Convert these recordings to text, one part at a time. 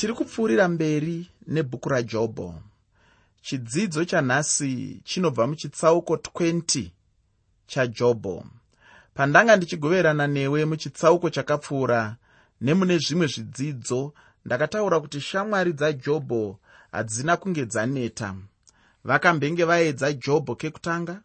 tiri kupfuurira mberi nebhuku rajobho chidzidzo chanhasi chinobva muchitsauko 20 chajobho pandanga ndichigoverana newe muchitsauko chakapfuura nemune zvimwe zvidzidzo ndakataura kuti shamwari dzajobho hadzina kunge dzaneta. Vakambenge vaedza jobho kekutanga.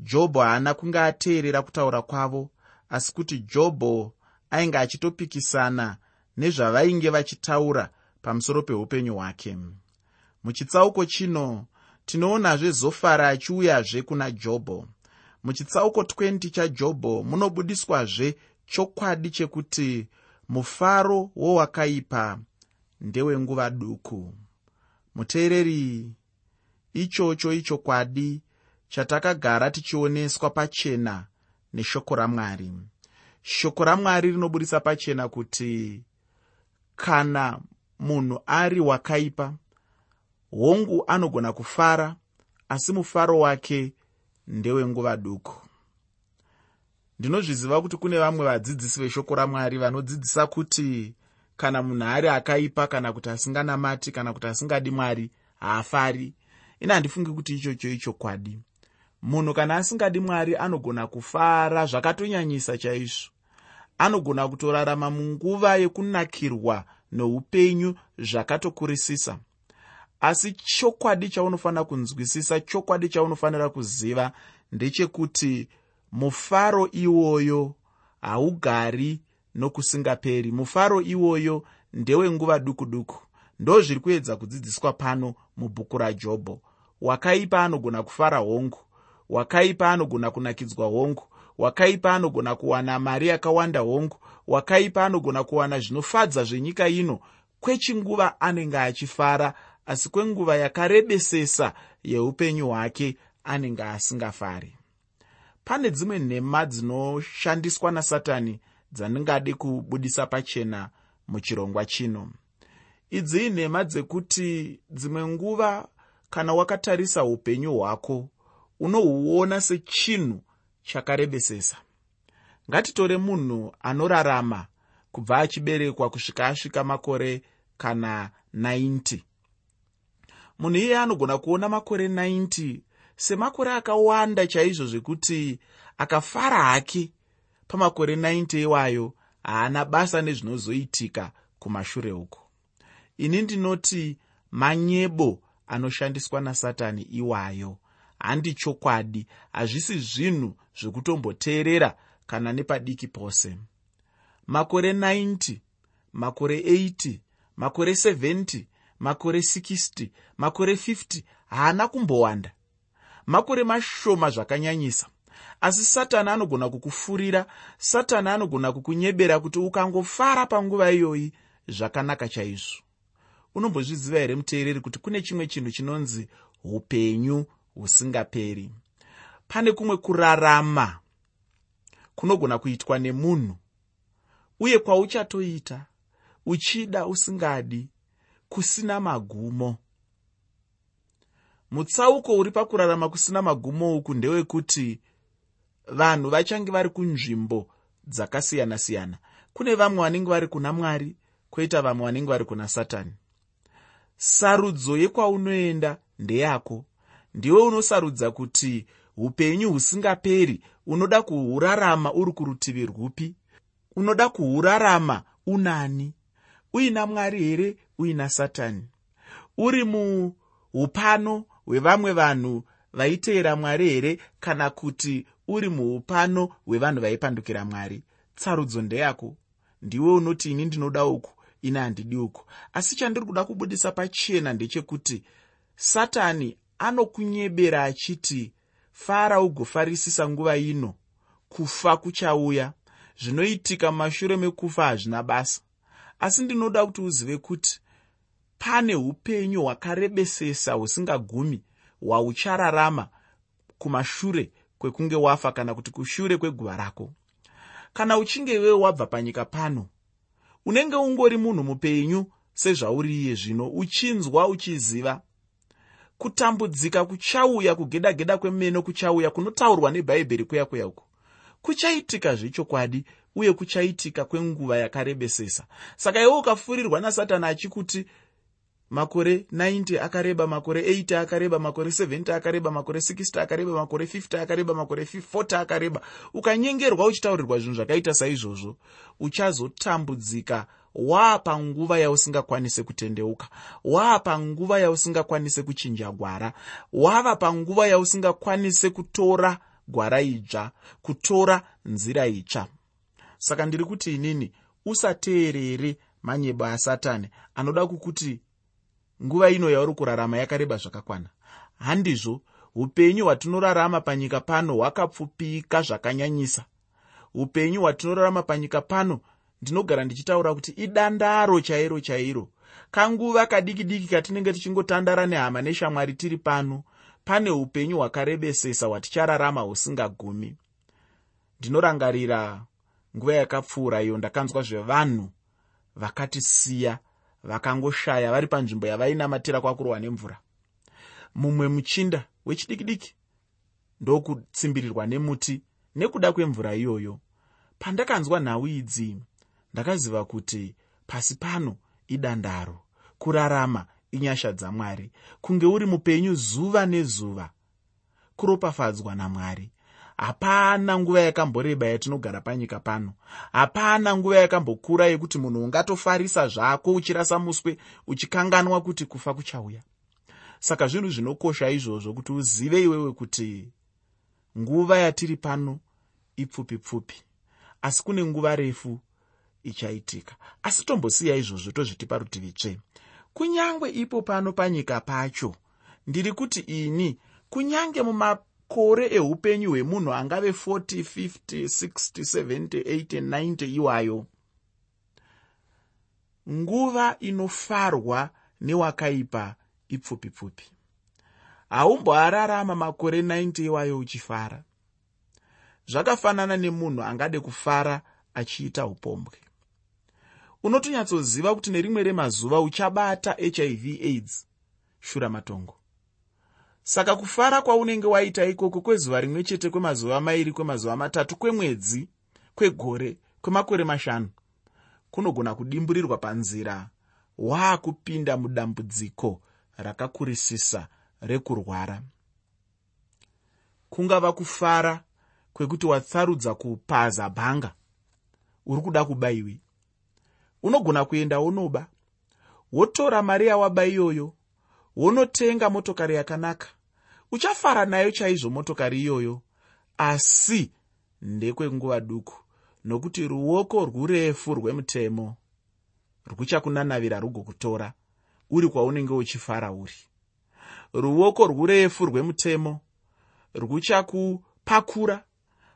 Jobho haana kunge ateerera kutaura kwavo asi kuti jobho ainge achitopikisana nezvavainge vachitaura pamusoro peupenyu hwake. Muchitsauko chino tinoonazve zofara achiuyazve kuna jobho. Muchitsauko 20 chajobho munobudiswazve chokwadi chekuti mufaro wowakaipa ndewenguva duku. Muteereri ichocho ichokwadi chatakagara tichioneswa pachena neshoko ramwari. Shoko ramwari rinobudisa pachena kuti kana munhu ari wakaipa hongu anogona kufara asi mufaro wake ndewenguva duku. Ndinozviziva kuti kune vamwe vadzidzisi veshoko ramwari vanodzidzisa kuti kana munhu ari akaipa kana kuti asinganamati kana kuti asingadi mwari haafari. Ina handifungi kuti ichocho ichokwadi. Munhu kana asingadi mwari anogona kufara zvakatonyanyisa chaizvo. Anogona kutorarama munguva yekunakirwa neupenyu zvakatokurisisa. Asi chokwadi chaunofanira kunzwisisa chokwadi chaunofanira kuziva ndechekuti mufaro iwoyo haugari nokusingaperi. Mufaro iwoyo ndewenguva duku duku. Ndo zviri kuedza kudzidziswa pano mubhuku rajobho. Wakaipa anogona kufara hongu. Wakaipa anogona kunakidzwa hongu wakaipa anogona kuwana mari yakawanda hongu. Wakaipa anogona kuwana zvinofadza zvenyika ino. Kwechinguva anenge achifara asi kwenguva yakarebesesa yeupenyu hwake anenge asingafari. Pane dzimwe nhema dzinoshandiswa nasatani dzandingade kubudisa pachena muchirongwa chino. Idzi inhema dzekuti dzimwe nguva kana wakatarisa upenyu hwako unohuona sechinhu chakarebesesa. Ngatitore munhu anorarama kubva achiberekwa kusvika asvika makore kana 90 munhu iye anogona kuona makore 90 semakore akawanda chaizvo zvekuti akafara hake. Pamakore 90 iwayo haana basa nezvinozoitika kumashure uko. Ini ndinoti manyebo anoshandiswa nasatani iwayo handi chokwadi. Hazvisi zvinhu zvekutomboteerera kana nepadiki pose. Makore 90 makore 80 makore 70 makore 60 makore 50 haana kumbowanda. Makore mashoma zvakanyanyisa. Asi satani anogona kukufurira satani anogona kukunyebera kuti ukangofara panguva iyoyi zvakanaka chaizvo. Unombozviziva here muteereri kuti kune chimwe chinhu chinonzi upenyu husingaperi. Pane kumwe kurarama kunogona kuitwa nemunhu uye kwauchatoita uchida usingadi kusina magumo. Mutsauko uri pakurarama kusina magumo uku ndewekuti vanhu vachange vari kunzvimbo dzakasiyana-siyana. Kune vamwe vanenge vari kuna mwari kwoita vamwe vanenge vari kuna satani. Sarudzo yekwaunoenda ndeyako ndiwe unosarudza kuti upenyu husingaperi. Unoda kuhurarama uri kurutivi rwupi? Unoda kuhurarama unani? Uina mwari here? Uina satani? Uri muupano hwevamwe vanhu vaiteera mwari here? Kana kuti uri muupano hwevanhu vaipandukira mwari? Tsarudzo ndeyako. Ndiwe unoti ini ndinoda uku ini handidi uku. Asi chandiri kuda kubudisa pachena ndechekuti satani anokunyebera achiti fara ugofarisisa nguva ino. Kufa kuchauya. Zvinoitika mumashure mekufa hazvina basa. Asi ndinoda kuti uzive kuti pane upenyu hwakarebesesa husingagumi hwauchararama kumashure kwekunge wafa kana kuti kushure kweguva rako. Kana uchinge iwewe wabva panyika pano unenge ungori munhu mupenyu sezvauri iye zvino uchinzwa uchiziva kutambudzika kuchauya kugeda geda kwemeno kuchauya kunotaurwa nebhaibheri kuya kuya uko. Kuchaitika zvechokwadi uye kuchaitika kwenguva yakarebesesa. Saka iwe ukapfuurirwa nasatani achikuti makore 90 akareba makore 8 akareba makore 70 akareba makore 60 akareba makore 50 akareba makore 40 akareba ukanyengerwa uchitaurirwa zvinhu zvakaita saizvozvo uchazotambudzika waapanguva yausingakwanise kutendeuka waapanguva yausingakwanise kuchinja gwara wava panguva yausingakwanise kutora gwara idzva kutora nzira itsva. Saka ndiri kuti inini usateerere manyebo asatani anoda kukuti nguva ino yauri kurarama yakareba zvakakwana. Handizvo upenyu hwatinorarama panyika pano hwakapfupika zvakanyanyisa. Upenyu hwatinorarama panyika pano ndinogara ndichitaura kuti idandaro chairo chairo. Kanguva kadiki diki katinenge tichingotandara nehama neshamwari tiri pano pane upenyu hwakarebesesa hwatichararama husingagumi. Ndinorangarira nguva yakapfuura iyo ndakanzwa zvevanhu vakatisiya vakangoshaya vari panzvimbo yavainamatira kwakurwa nemvura. Mumwe muchinda wechidiki diki ndokutsimbirirwa nemuti nekuda kwemvura iyoyo. Pandakanzwa nhau idzi ndakaziva kuti pasi pano idandaro kurarama inyasha dzamwari kunge uri mupenyu zuva nezuva kuropafadzwa namwari. Hapana nguva yakamboreba yatinogara panyika pano. Hapana nguva yakambokura yekuti munhu ungatofarisa zvako uchirasa muswe uchikanganwa kuti kufa kuchauya. Saka zvinhu zvinokosha izvozvo kuti uzive iwewe kuti nguva yatiri pano ipfupi pfupi asi kune nguva refu ichaitika. Asi tombosiya izvozvo tozviti parutivi tsve. Kunyange ipo pano panyika pacho ndiri kuti ini kunyange mumakore eupenyu hwemunhu angave 40 50 60 70 80 90 iwayo nguva inofarwa newakaipa ipfupi pfupi haumboararama makore 90 iwayo uchifara. Zvakafanana nemunhu angade kufara achiita upombwe unotonyatsoziva kuti nerimwe remazuva uchabata hiv aids? Shura matongo. Saka kufara kwaunenge waita ikoko kwezuva rimwe chete kwemazuva mairi kwemazuva matatu kwemwedzi kwegore kwemakore mashanu kunogona kudimburirwa panzira waakupinda mudambudziko rakakurisisa rekurwara. Kungava kufara kwekuti watsarudza kupaza bhanga uri kuda kubayiwi unogona kuenda wonoba wotora mari yawaba iyoyo wonotenga motokari yakanaka. Uchafara nayo chaizvo motokari iyoyo asi ndekwenguva duku nokuti ruoko rwurefu rwemutemo rwuchakunanavira rugokutora uri kwaunenge uchifara uri. Ruoko rwurefu rwemutemo rwuchakupakura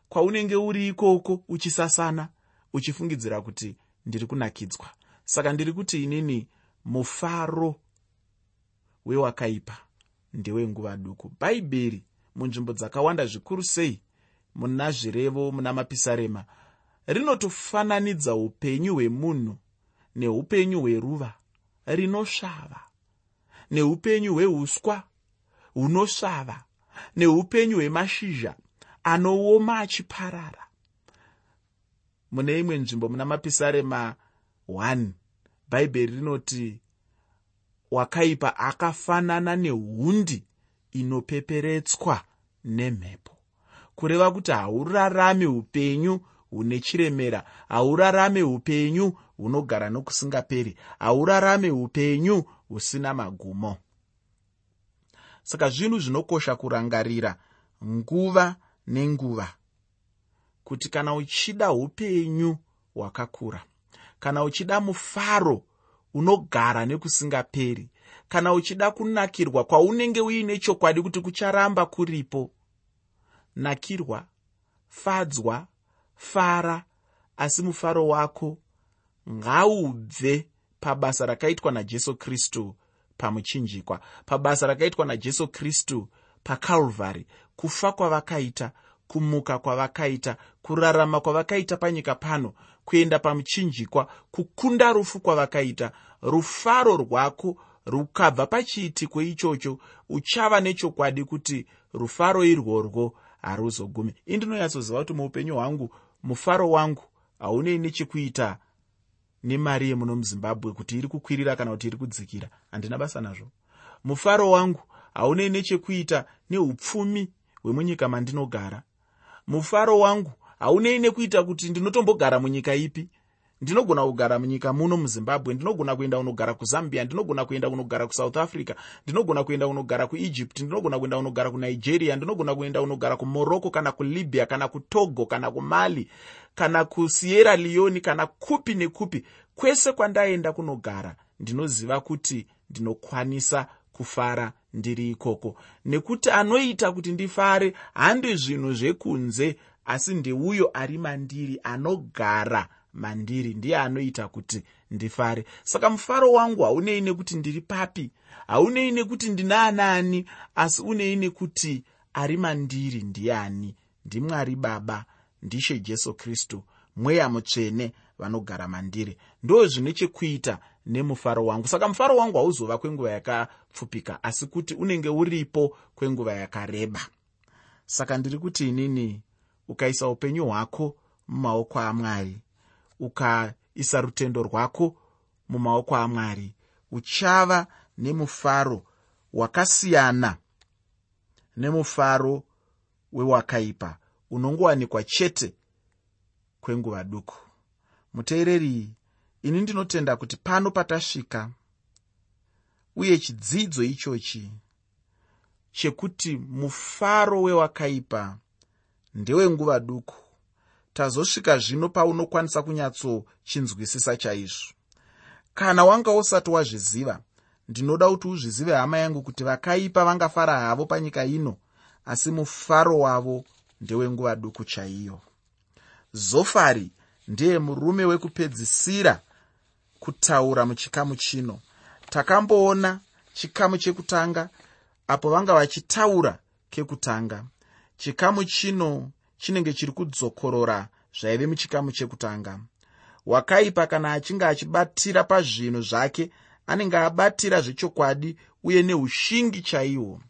kwaunenge uri ikoko uchisasana uchifungidzira kuti ndiri kunakidzwa. Saka ndiri kuti inini mufaro wewakaipa ndewenguva duku. Bhaibheri munzvimbo dzakawanda zvikuru sei muna zvirevo muna mapisarema. Rinotofananidza upenyu hwemunhu neupenyu hweruva rinosvava neupenyu hweuswa hunosvava neupenyu hwemashizha anooma achiparara mune imwe nzvimbo muna mapisarema 1 bhaibheri rinoti wakaipa akafanana nehundi inopeperetswa nemhepo. Kureva kuti haurarami upenyu hune chiremera haurarame upenyu hunogara nokusingaperi haurarame upenyu husina magumo. Saka zvinhu zvinokosha kurangarira nguva nenguva kuti kana uchida upenyu hwakakura kana uchida mufaro unogara nekusingaperi kana uchida kunakirwa kwaunenge uine chokwadi kuti kucharamba kuripo nakirwa fadzwa fara asi mufaro wako ngaubve pabasa rakaitwa najesu kristu pamuchinjikwa pabasa rakaitwa najesu kristu pakalvhary kufa kwavakaita kumuka kwavakaita kurarama kwavakaita panyika pano kuenda pamuchinjikwa kukunda rufu kwavakaita. Rufaro rwako rukabva pachiitiko ichocho uchava nechokwadi kuti rufaro irworwo haruzogumi. Indinonyatsoziva kuti muupenyu hwangu mufaro wangu haunei nechekuita nemari yemuno muzimbabwe kuti iri kukwirira kana kuti iri kudzikira. Handina basa nazvo. Mufaro wangu haunei nechekuita neupfumi hwemunyika mandinogara mufaro wangu haunei nekuita kuti ndinotombogara munyika ipi? Ndinogona kugara munyika muno muzimbabwe ndinogona kuenda kunogara kuzambia ndinogona kuenda kunogara kusouth africa ndinogona kuenda kunogara kuegypt ndinogona kuenda kunogara kunigeria ndinogona kuenda kunogara kumorocco kana kulibya kana kutogo kana kumali kana kusierra leone kana kupi nekupi. Kwese kwandaenda kunogara ndinoziva kuti ndinokwanisa kufara ndiri ikoko. Nekuti anoita kuti ndifare handi zvinhu zvekunze asi ndeuyo ari mandiri anogara mandiri ndiye anoita kuti ndifare. Saka mufaro wangu haunei nekuti ndiri papi haunei nekuti ndina anaani asi unei nekuti ari mandiri ndiani ndimwari baba ndishe jesu kristu mweya mutsvene vanogara mandiri. Ndo zvine chekuita nemufaro wangu. Saka mufaro wangu hauzova kwenguva yakapfupika asi kuti unenge uripo kwenguva yakareba. Saka ndiri kuti inini ukaisa upenyu hwako mumaoko amwari ukaisa rutendo rwako mumaoko amwari uchava nemufaro wakasiyana nemufaro wewakaipa unongowanikwa chete kwenguva duku. Muteereri ini ndinotenda kuti pano patasvika uye chidzidzo ichochi chekuti mufaro wewakaipa ndewenguva duku. Tazosvika zvino paunokwanisa kunyatsochinzwisisa chaizvo. Kana wanga usati wazviziva ndinoda kuti uzvizive hama yangu kuti vakaipa vangafara havo panyika ino asi mufaro wavo ndewenguva duku chaiyo. Zofari ndiye murume wekupedzisira kutaura muchikamu chino. Takamboona chikamu chekutanga apo vanga vachitaura kekutanga. Chikamu chino chinenge chiri kudzokorora zvaive muchikamu chekutanga. Wakaipa kana achinge achibatira pazvinhu zvake anenge abatira zvechokwadi uye neushingi chaihwo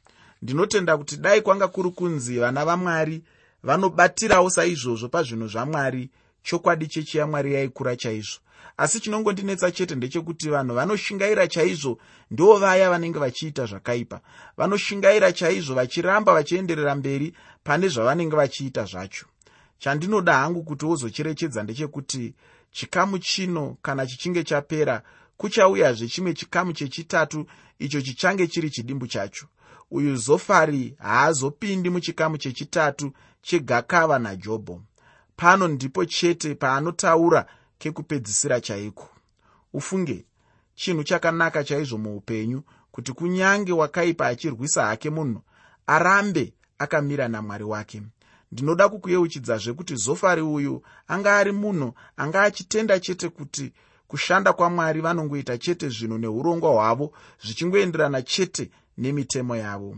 ndinotenda kuti dai kwanga kuri kunzi vana vamwari vanobatirawo saizvozvo pazvinhu zvamwari chokwadi chechi yamwari yaikura chaizvo asi chinongondinetsa chete ndechekuti vanhu vanoshingaira chaizvo ndivo vaya vanenge vachiita zvakaipa. Vanoshingaira chaizvo vachiramba vachienderera mberi pane zvavanenge vachiita zvacho. Chandinoda hangu kuti wozocherechedza ndechekuti chikamu chino kana chichinge chapera kuchauyazve chimwe chikamu chechitatu icho chichange chiri chidimbu chacho. Uyu zofari haazopindi muchikamu chechitatu chegakava najobho. Pano ndipo chete paanotaura kekupedzisira chaiko? Ufunge chinhu chakanaka chaizvo muupenyu kuti kunyange wakaipa achirwisa hake munhu arambe akamira namwari wake. Ndinoda kukuyeuchidzazve kuti zofari uyu anga ari munhu anga achitenda chete kuti kushanda kwamwari vanongoita chete zvinhu neurongwa hwavo zvichingoenderana chete nemitemo yavo.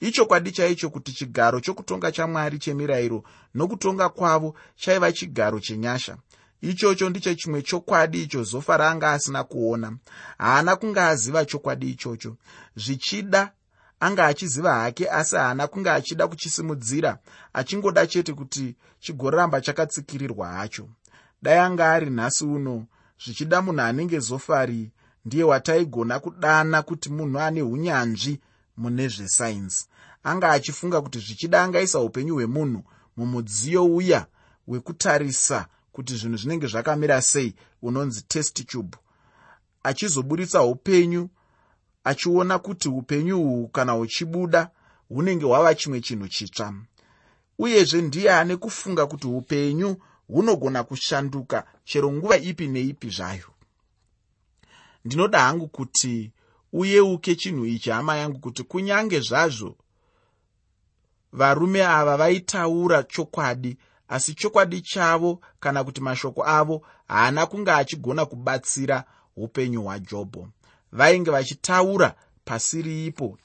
Ichokwadi chaicho kuti chigaro chokutonga chamwari chemirayiro nokutonga kwavo chaiva chigaro chenyasha ichocho ndicho chimwe chokwadi icho zofa raanga asina kuona. Haana kunge aziva chokwadi ichocho. Zvichida anga achiziva hake asi haana kunge achida kuchisimudzira achingoda chete kuti chigoramba chakatsikirirwa hacho. Dai anga ari nhasi uno. Zvichida munhu anenge zofari ndiye wataigona kudana kuti munhu ane unyanzvi mune zvesainzi. Anga achifunga kuti zvichida angaisa upenyu hwemunhu mumudziyo uya wekutarisa kuti zvinhu zvinenge zvakamira sei unonzi test tube. Achizoburitsa upenyu achiona kuti upenyu uhwu kana huchibuda hunenge hwava chimwe chinhu chitsva. Uyezve ndiye ane kufunga kuti upenyu hunogona kushanduka chero nguva ipi neipi zvayo. Ndinoda hangu kuti uyeuke chinhu ichi hama yangu kuti kunyange zvazvo varume ava vaitaura chokwadi asi chokwadi chavo kana kuti mashoko avo haana kunge achigona kubatsira upenyu hwajobho. Vainge vachitaura pasiri ipo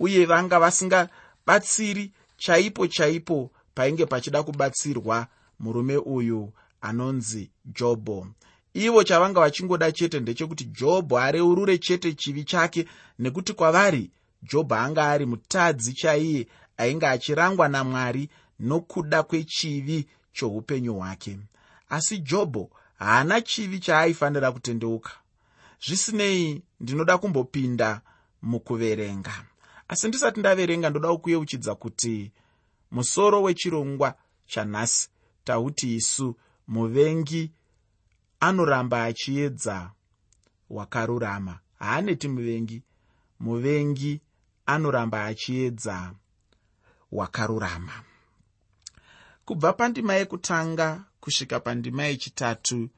uye vanga vasingabatsiri chaipo chaipo painge pachida kubatsirwa murume uyu anonzi jobho. Ivo chavanga vachingoda chete ndechekuti jobho areurure chete chivi chake nekuti kwavari jobho anga ari mutadzi chaiye ainge achirangwa namwari nokuda kwechivi choupenyu hwake. Asi jobho haana chivi chaaifanira kutendeuka. Zvisinei ndinoda kumbopinda mukuverenga. Asi ndisati ndaverenga ndoda kukuyeuchidza kuti musoro wechirongwa chanhasi tauti isu muvengi anoramba achiedza wakarurama. Haaneti muvengi muvengi anoramba achiedza wakarurama kubva pandima yekutanga kusvika pandima yechitatu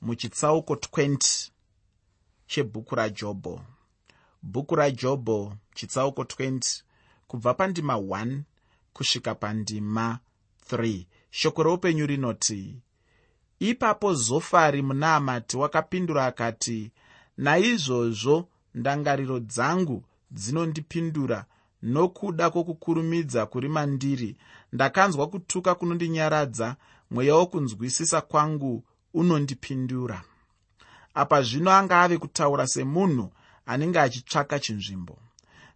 muchitsauko 20 chebhuku rajobho bhuku rajobho chitsauko 20 kubva pandima 1 kusvika pandima 3 shoko reupenyu rinoti ipapo zofari munaamati wakapindura akati naizvozvo ndangariro dzangu dzinondipindura nokuda kwokukurumidza kuri mandiri ndakanzwa kutuka kunondinyaradza mweya wokunzwisisa kwangu unondipindura. Apa zvino anga ave kutaura semunhu anenge achitsvaka chinzvimbo.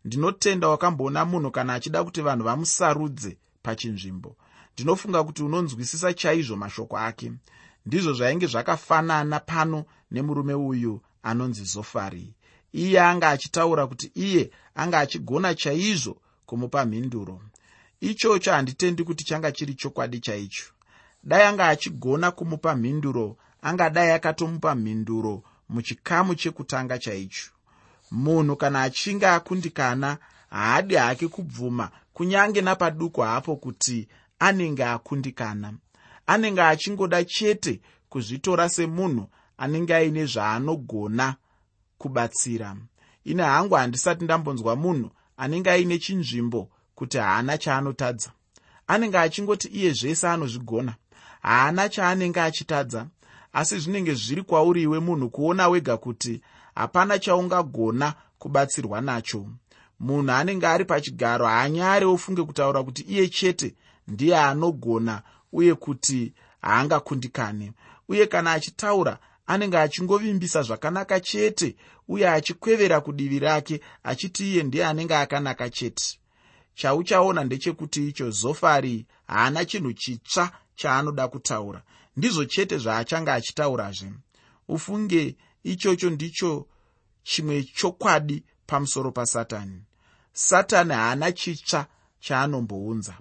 Ndinotenda wakamboona munhu kana achida kuti vanhu vamusarudze pachinzvimbo. Ndinofunga kuti unonzwisisa chaizvo mashoko ake. Ndizvo zvainge zvakafanana pano nemurume uyu anonzi zofari. Iye anga achitaura kuti iye anga achigona chaizvo kumupa mhinduro ichocho handitendi kuti changa chiri chokwadi chaicho. Dai anga achigona kumupa mhinduro angadai akatomupa mhinduro muchikamu chekutanga chaicho. Munhu kana achinge akundikana haadi hake kubvuma kunyange napaduku hapo kuti anenge akundikana. Anenge achingoda chete kuzvitora semunhu anenge aine zvaanogona kubatsira. Ine hangu handisati ndambonzwa munhu anenge aine chinzvimbo kuti haana chaanotadza. Anenge achingoti iye zvese anozvigona haana chaanenge achitadza. Asi zvinenge zviri kwauri iwe munhu kuona wega kuti hapana chaungagona kubatsirwa nacho. Munhu anenge ari pachigaro haanyare ofunge kutaura kuti iye chete ndiye anogona uye kuti haangakundikane uye kana achitaura anenge achingovimbisa zvakanaka chete uye achikwevera kudivi rake achiti iye ndiye anenge akanaka chete chauchaona ndechekuti icho zofari haana chinhu chitsva chaanoda kutaura. Ndizvo chete zvaachange achitaurazve. Ufunge ichocho ndicho chimwe chokwadi pamusoro pasatani. Satani haana chitsva chaanombounza.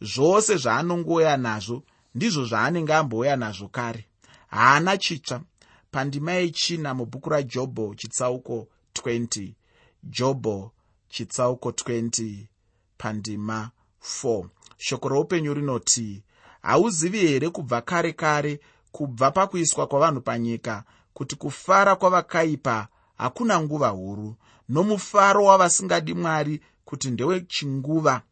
Zvose zvaanongouya nazvo ndizvo zvaanenge ambouya nazvo kare. Haana chitsva. Pandima yechina mubhuku rajobho chitsauko 20 jobho chitsauko 20 pandima 4 shoko roupenyu rinoti hauzivi here kubva kare kare kubva pakuiswa kwavanhu panyika kuti kufara kwavakaipa hakuna nguva huru nomufaro wavasingadi mwari kuti ndewechinguva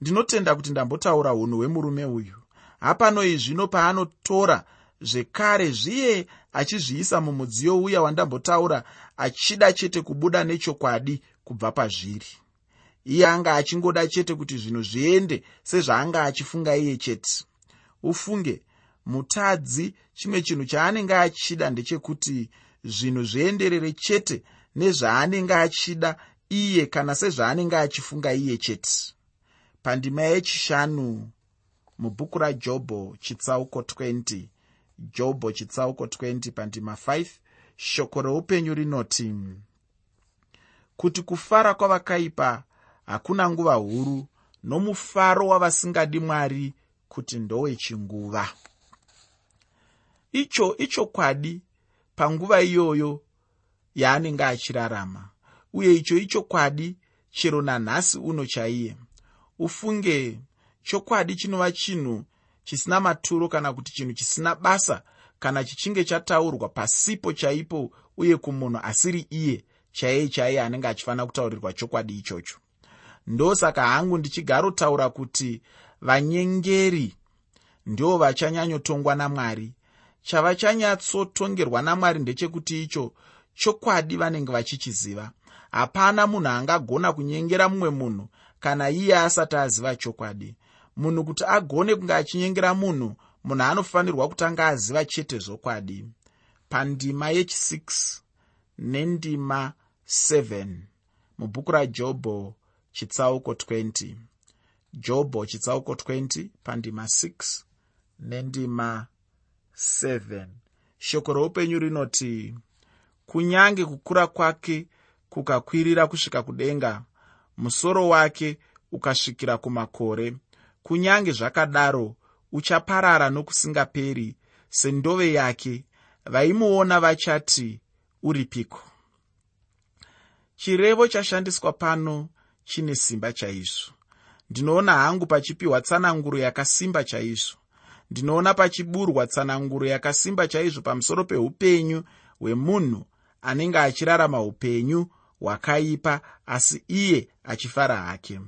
ndinotenda kuti ndambotaura unhu hwemurume uyu. Hapano izvino paanotora zvekare zviye achizviisa mumudziyo uya wandambotaura achida chete kubuda nechokwadi kubva pazviri iye anga achingoda chete kuti zvinhu zviende sezvaanga achifunga iye chete. Ufunge mutadzi chimwe chinhu chaanenge achida ndechekuti zvinhu zvienderere chete nezvaanenge achida iye kana sezvaanenge achifunga iye chete. Pandima yechishanu mubhuku rajobho chitsauko 20 jobho chitsauko 20 pandima 5 shoko reupenyu rinoti kuti kufara kwavakaipa hakuna nguva huru nomufaro wavasingadi mwari kuti ndowechinguva icho ichokwadi panguva iyoyo yaanenge achirarama. Uye icho ichokwadi chero nanhasi uno chaiye. Ufunge chokwadi chinova chinhu chisina maturo kana kuti chinhu chisina basa kana chichinge chataurwa pasipo chaipo uye kumunhu asiri iye chaiye chaiye anenge achifanira kutaurirwa chokwadi ichocho ndosaka hangu ndichigarotaura kuti vanyengeri ndo vachanyanyotongwa namwari. Chavachanyatsotongerwa namwari ndechekuti icho chokwadi vanenge vachichiziva. Hapana munhu angagona kunyengera mumwe munhu kana iye asati aziva chokwadi. Munhu kuti agone kunge achinyengera munhu munhu anofanirwa kutanga aziva chete zvokwadi. Pandima yechi6 nendima 7 mubhuku rajobho chitsauko 20 jobho chitsauko 20 pandima 6 nendima 7 shoko roupenyu rinoti kunyange kukura kwake kukakwirira kusvika kudenga musoro wake ukasvikira kumakore. Kunyange zvakadaro uchaparara nokusingaperi sendove yake vaimuona vachati uripiko? Chirevo chashandiswa pano chine simba chaizvo. Ndinoona hangu pachipiwa tsananguro yakasimba chaizvo. Ndinoona pachiburwa tsananguro yakasimba chaizvo pamusoro peupenyu hwemunhu anenge achirarama upenyu hwakaipa asi iye achifara hake.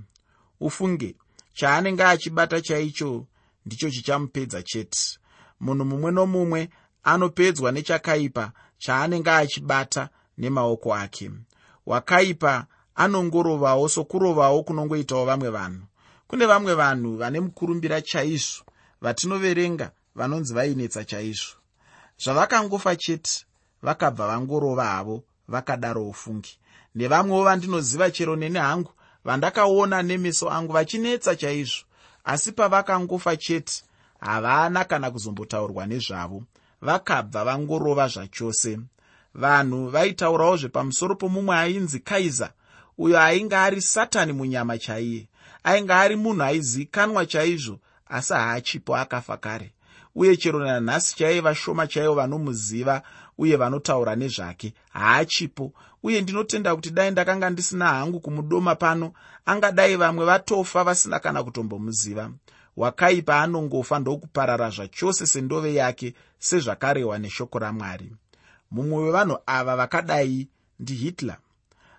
Ufunge chaanenge achibata chaicho ndicho chichamupedza chete. Munhu mumwe nomumwe anopedzwa nechakaipa chaanenge achibata nemaoko ake. Wakaipa anongorovawo sokurovawo kunongoitawo vamwe vanhu. Kune vamwe vanhu vane mukurumbira chaizvo vatinoverenga vanonzi vainetsa chaizvo. Zvavakangofa chete vakabva vangorova havo vakadaro ufungi. Nevamwewo vandinoziva chero neni hangu vandakaona nemeso angu vachinetsa chaizvo. Asi pavakangofa chete havana kana kuzombotaurwa nezvavo. Vakabva vangorova zvachose. Vanhu vaitaurawo zvepamusoro pomumwe ainzi kaiza uyo ainge ari satani munyama chaiye ainge ari munhu aizikanwa chaizvo asi haachipo akafa kare. Uye chero nanhasi chaiva shoma chaivo vanomuziva uye vanotaura nezvake haachipo. Uye ndinotenda kuti dai ndakanga ndisina hangu kumudoma pano angadai vamwe vatofa vasina kana kutombomuziva. Wakaipa anongofa ndokuparara zvachose sendove yake sezvakarehwa neshoko ramwari. Mumwe wevanhu ava vakadai ndihitler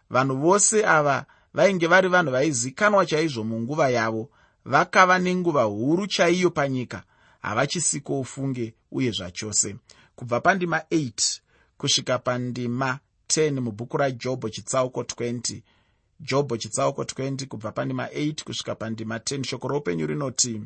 vanhu vose ava vainge vari vanhu vaizikanwa chaizvo munguva yavo vakava nenguva huru chaiyo panyika havachisiko ufunge uye zvachose. Kubva pandima 8 kusvika pandima 10 mubhuku rajobho chitsauko 20 jobho chitsauko 20 kubva pandima 8 kusvika pandima 10 shoko roupenyu rinoti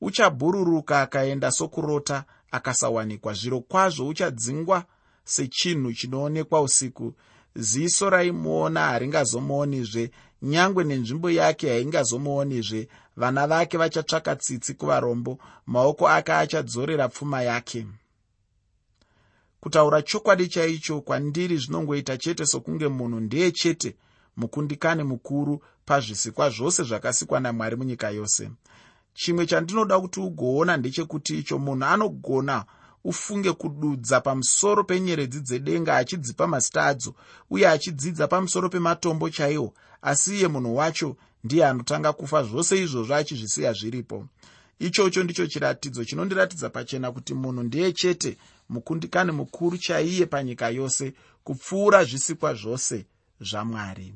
uchabhururuka akaenda sokurota akasawanikwa zviro kwazvo uchadzingwa sechinhu chinoonekwa usiku ziso raimuona haringazomuonizve nyangwe nenzvimbo yake haingazomuonizve vana vake vachatsvaka tsitsi kuvarombo maoko ake achadzorera pfuma yake. Kutaura chokwadi chaicho kwandiri zvinongoita chete sokunge munhu ndeye chete mukundikani mukuru pazvisikwa zvose zvakasikwa namwari munyika yose. Chimwe chandinoda kuti ugoona ndechekuti icho munhu anogona ufunge kududza pamusoro penyeredzi dzedenga achidzipa mazita adzo uye achidzidza pamusoro pematombo chaiwo. Asi iye munhu wacho ndiye anotanga kufa zvose izvozvo achizvisiya zviripo. Ichocho ndicho chiratidzo chinondiratidza pachena kuti munhu ndiye chete mukundikani mukuru chaiye panyika yose kupfuura zvisikwa zvose zvamwari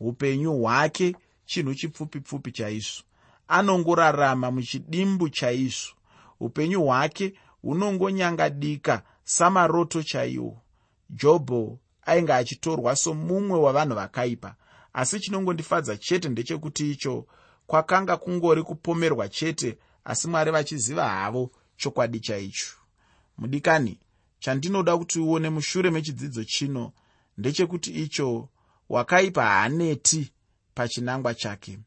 upenyu hwake chinhu chipfupi pfupi chaizvo. Anongorarama muchidimbu chaizvo. Upenyu hwake hunongonyangadika samaroto chaiwo. Jobho ainge achitorwa somumwe wavanhu vakaipa. Asi chinongondifadza chete ndechekuti icho kwakanga kungori kupomerwa chete asi mwari vachiziva havo chokwadi chaicho. Mudikani chandinoda kuti uone mushure mechidzidzo chino ndechekuti icho wakaipa haaneti pachinangwa chake.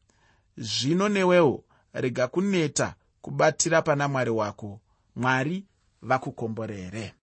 Zvino newewo rega kuneta kubatira pana mwari wako. Mwari vakukomborere